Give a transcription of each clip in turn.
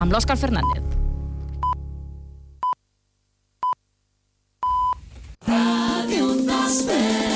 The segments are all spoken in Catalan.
amb l'Òscar Fernández. Radio Nostra.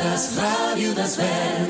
Escoltes Ràdio Desvern. I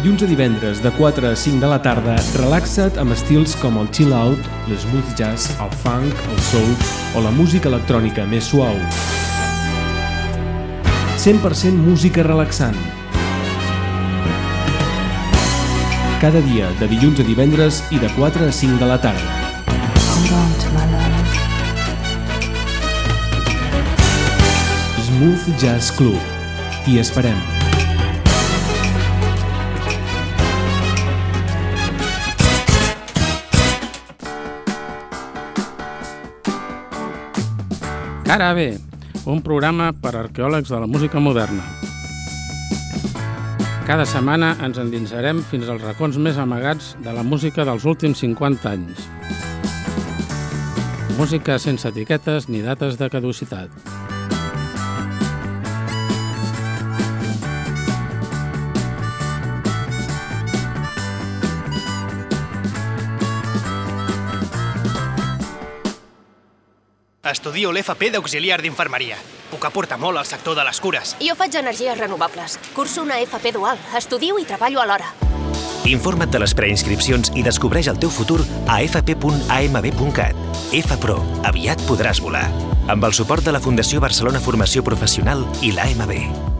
dilluns a divendres, de 4 a 5 de la tarda, relaxa't amb estils com el chill out, l'smooth jazz, el funk, el soul o la música electrònica més suau. 100% música relaxant. Cada dia, de dilluns a divendres i de 4 a 5 de la tarda. Smooth Jazz Club. T'hi esperem. Cara B, un programa per a arqueòlegs de la música moderna. Cada setmana ens endinsarem fins als racons més amagats de la música dels últims 50 anys. Música sense etiquetes ni dates de caducitat. Estudio l'FP d'auxiliar d'infermeria. Puc aportar molt al sector de les cures. Jo faig energies renovables. Curso una FP dual. Estudio i treballo alhora. Informa't de les preinscripcions i descobreix el teu futur a fp.amb.cat. FPRO. Aviat podràs volar. Amb el suport de la Fundació Barcelona Formació Professional i l'AMB.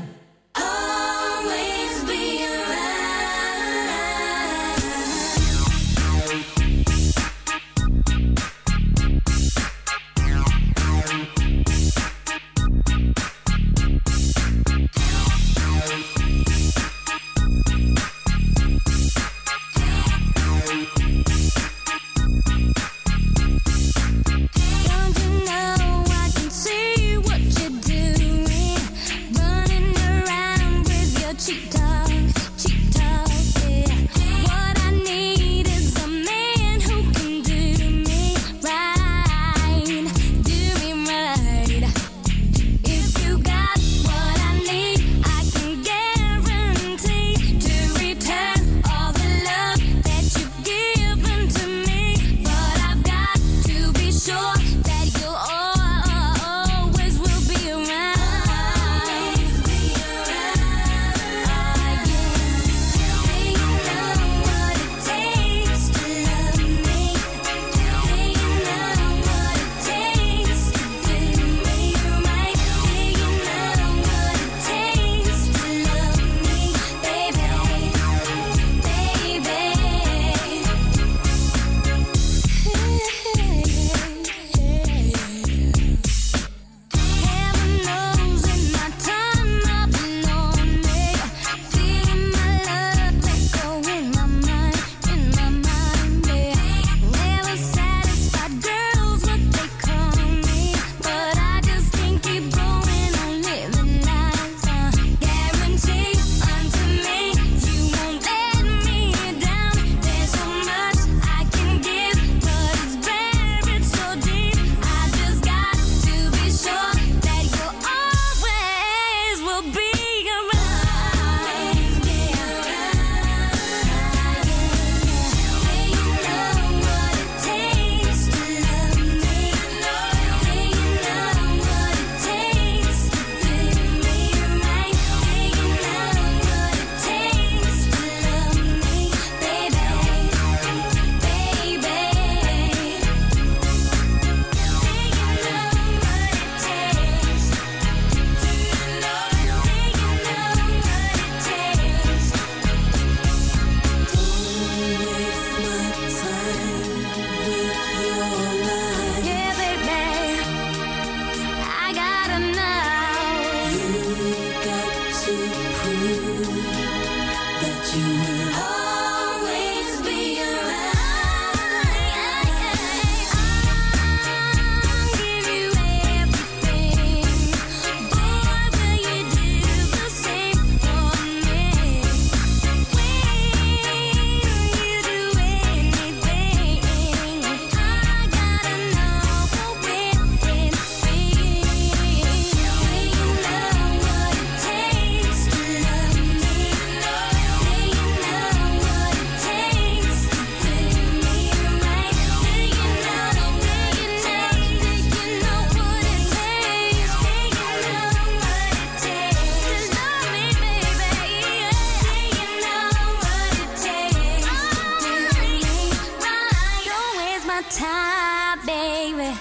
time, baby.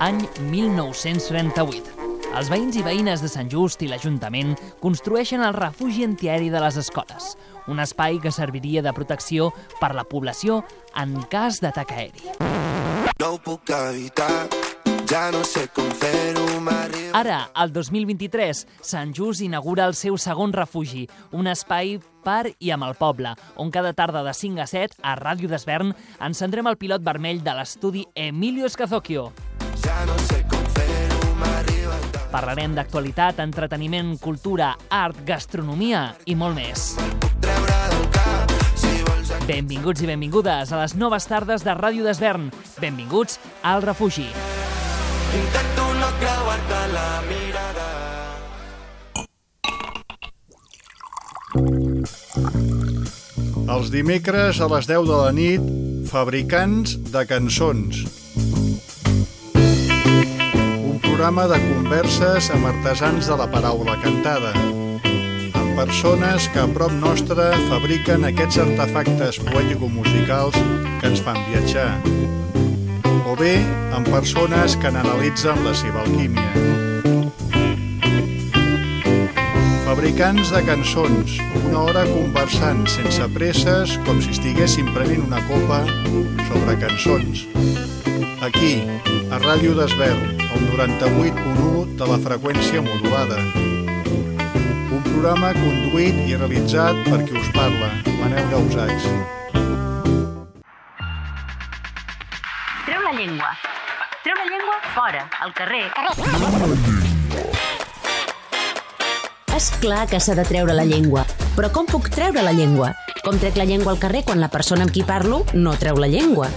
Any 1938. Els veïns i veïnes de Sant Just i l'Ajuntament construeixen el refugi antiaeri de les escoles, un espai que serviria de protecció per la població en cas d'atac aeri. No puc evitar, ja no sé com fer-ho, m'arriba Ara, el 2023, Sant Just inaugura el seu segon refugi, un espai per i amb el poble, on cada tarda de 5 a 7, a Ràdio d'Esvern, encendrem el pilot vermell de l'estudi Emilio Escazocchio. Ja no sé com Parlarem d'actualitat, entreteniment, cultura, art, gastronomia i molt més. Benvinguts i benvingudes a les noves tardes de Ràdio d'Esvern. Benvinguts al refugi. Intenta aparta la mirada. Els dimecres a les 10 de la nit, fabricants de cançons. Un programa de converses amb artesans de la paraula cantada persones que a prop nostre fabriquen aquests artefactes poètico-musicals que ens fan viatjar bé amb persones que n'analitzen la seva alquímia. Fabricants de cançons, una hora conversant sense presses com si estiguéssim prenent una copa sobre cançons. Aquí, a Ràdio d'Esvern, el 98.1 de la freqüència modulada. Un programa conduït i realitzat per qui us parla, Manel Gausats. Treu la llengua. Treu la llengua fora, al carrer. És clar que s'ha de treure la llengua. Però com puc treure la llengua? Com trec la llengua al carrer quan la persona amb qui parlo no treu la llengua?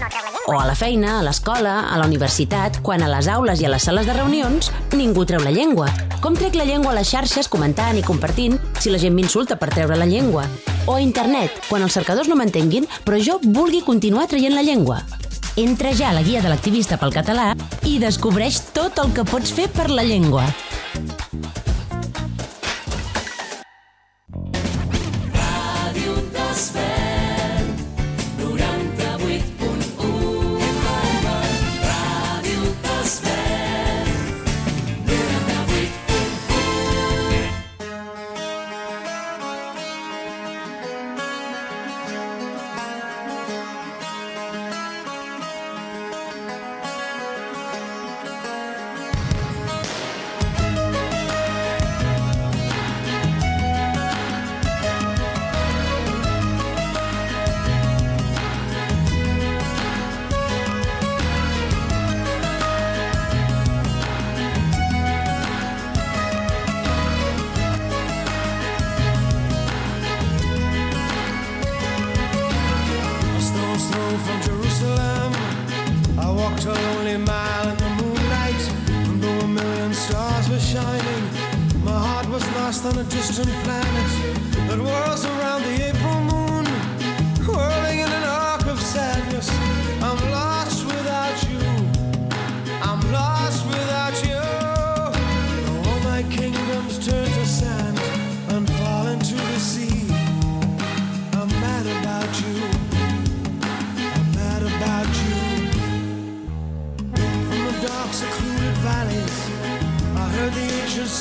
O a la feina, a l'escola, a la universitat, quan a les aules i a les sales de reunions ningú treu la llengua. Com trec la llengua a les xarxes comentant i compartint si la gent m'insulta per treure la llengua? O a internet, quan els cercadors no m'entenguin però jo vulgui continuar traient la llengua. Entra ja a la guia de l'activista pel català i descobreix tot el que pots fer per la llengua.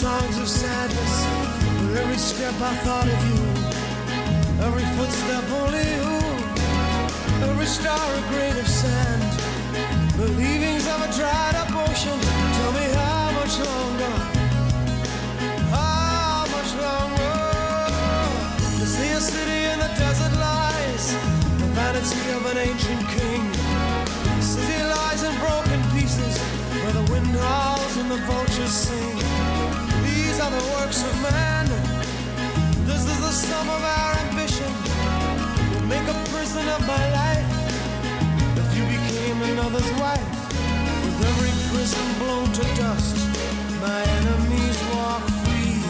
Songs of sadness. Every step I thought of you, every footstep only you, every star a grain of sand. The leavings of a dried up ocean. Tell me how much longer? Vanity of an ancient king. City lies in broken pieces, where the wind howls and the vultures sing. These are the works of man. This is the sum of our ambition. We'll make a prison of my life. If you became another's wife, with every prison blown to dust, my enemies walk free.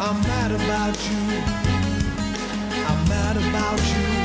I'm mad about you. I'm mad about you.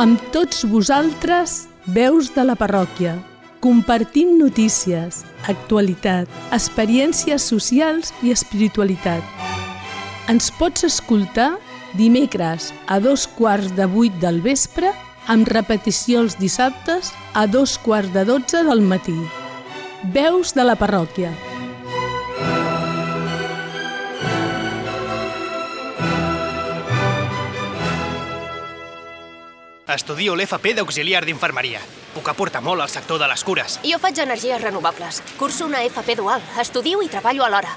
amb tots vosaltres, veus de la parròquia. Compartim notícies, actualitat, experiències socials i espiritualitat. Ens pots escoltar dimecres a dos quarts de vuit del vespre amb repetició els dissabtes a dos quarts de dotze del matí. Veus de la parròquia. Estudio l'FP d'auxiliar d'infermeria. Puc aportar molt al sector de les cures. Jo faig energies renovables. Curso una FP dual. Estudio i treballo alhora.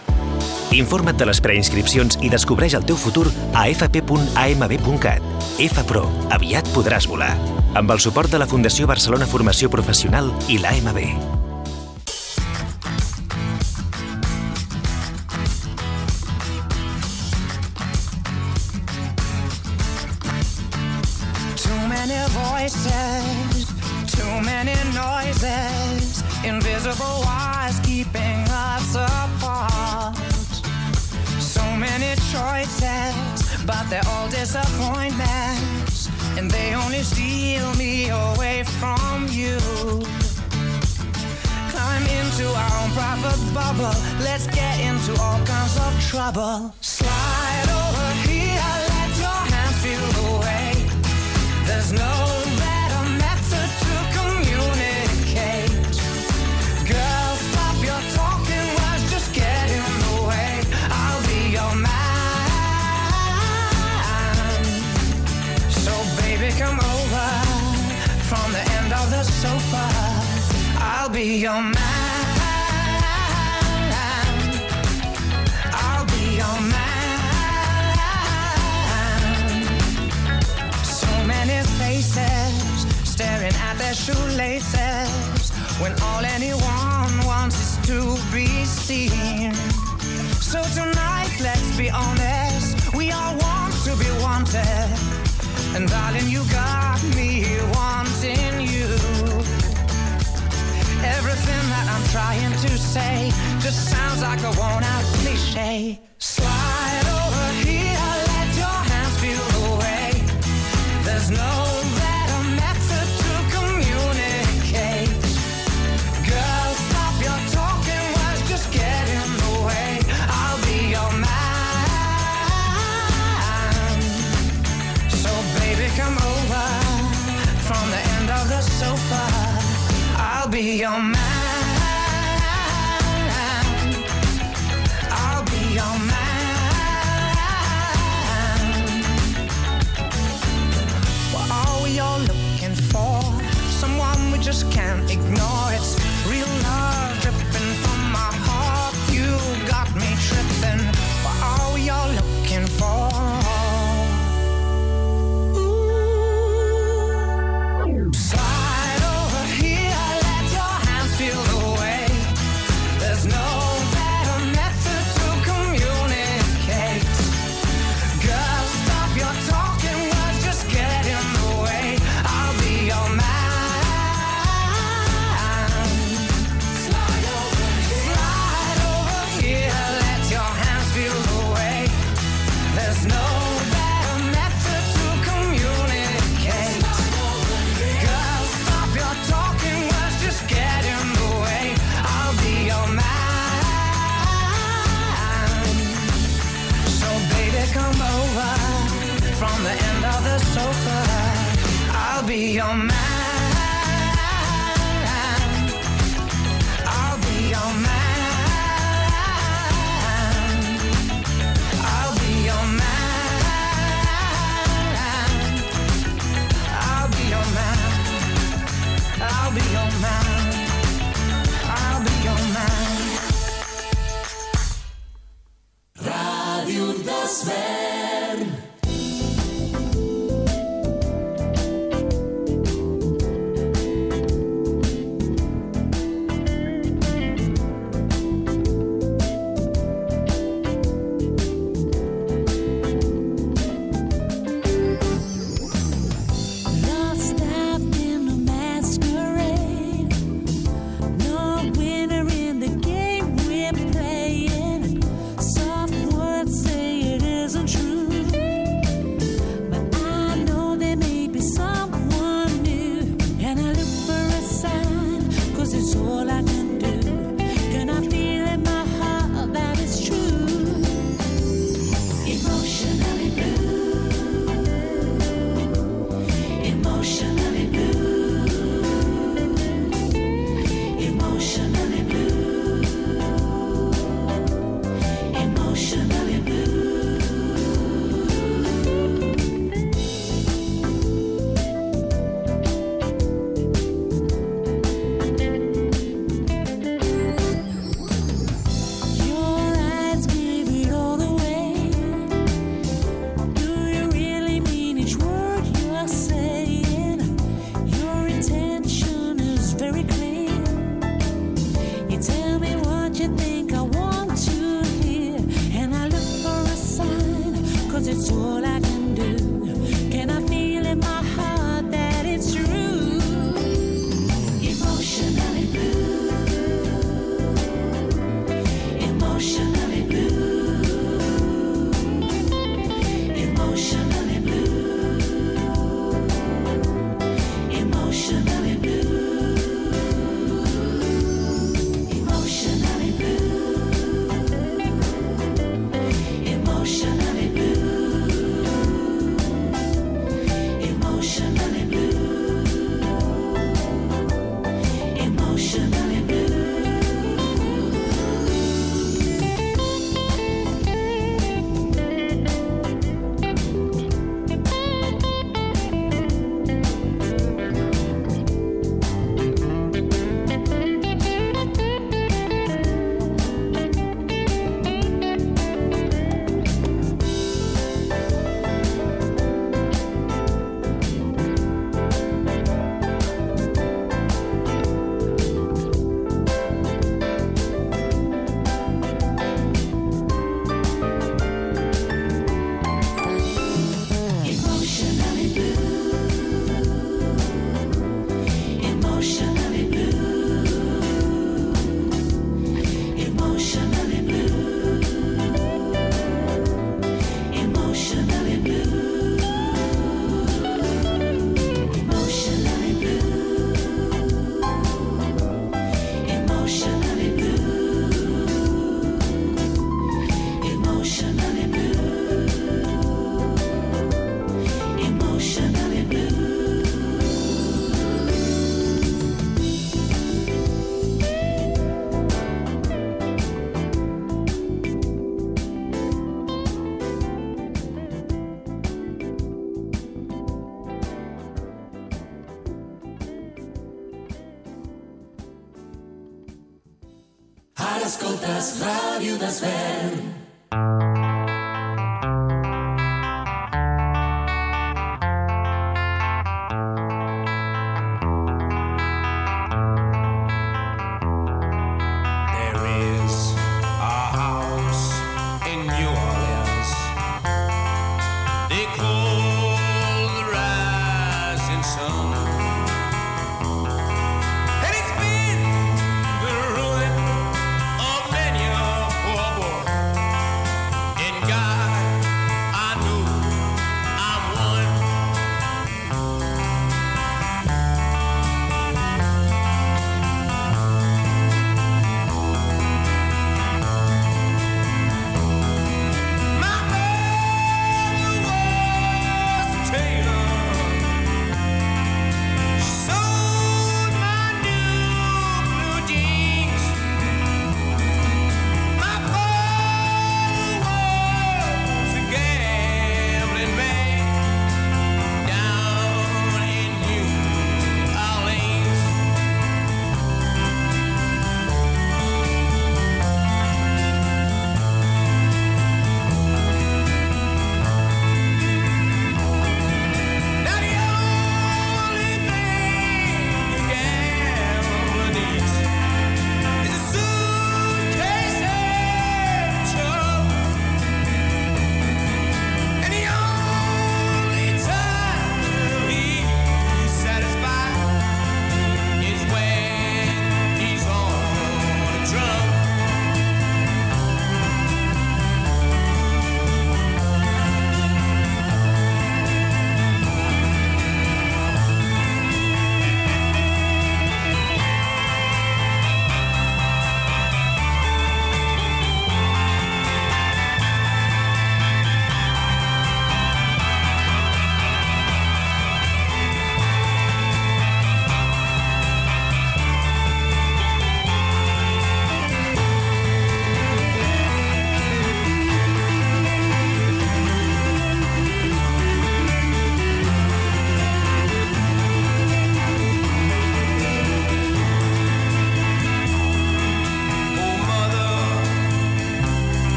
Informa't de les preinscripcions i descobreix el teu futur a fp.amb.cat. FPRO. Aviat podràs volar. Amb el suport de la Fundació Barcelona Formació Professional i l'AMB. invisible wires keeping us apart. So many choices, but they're all disappointments, and they only steal me away from you. Climb into our own private bubble, let's get into all kinds of trouble. Slide over.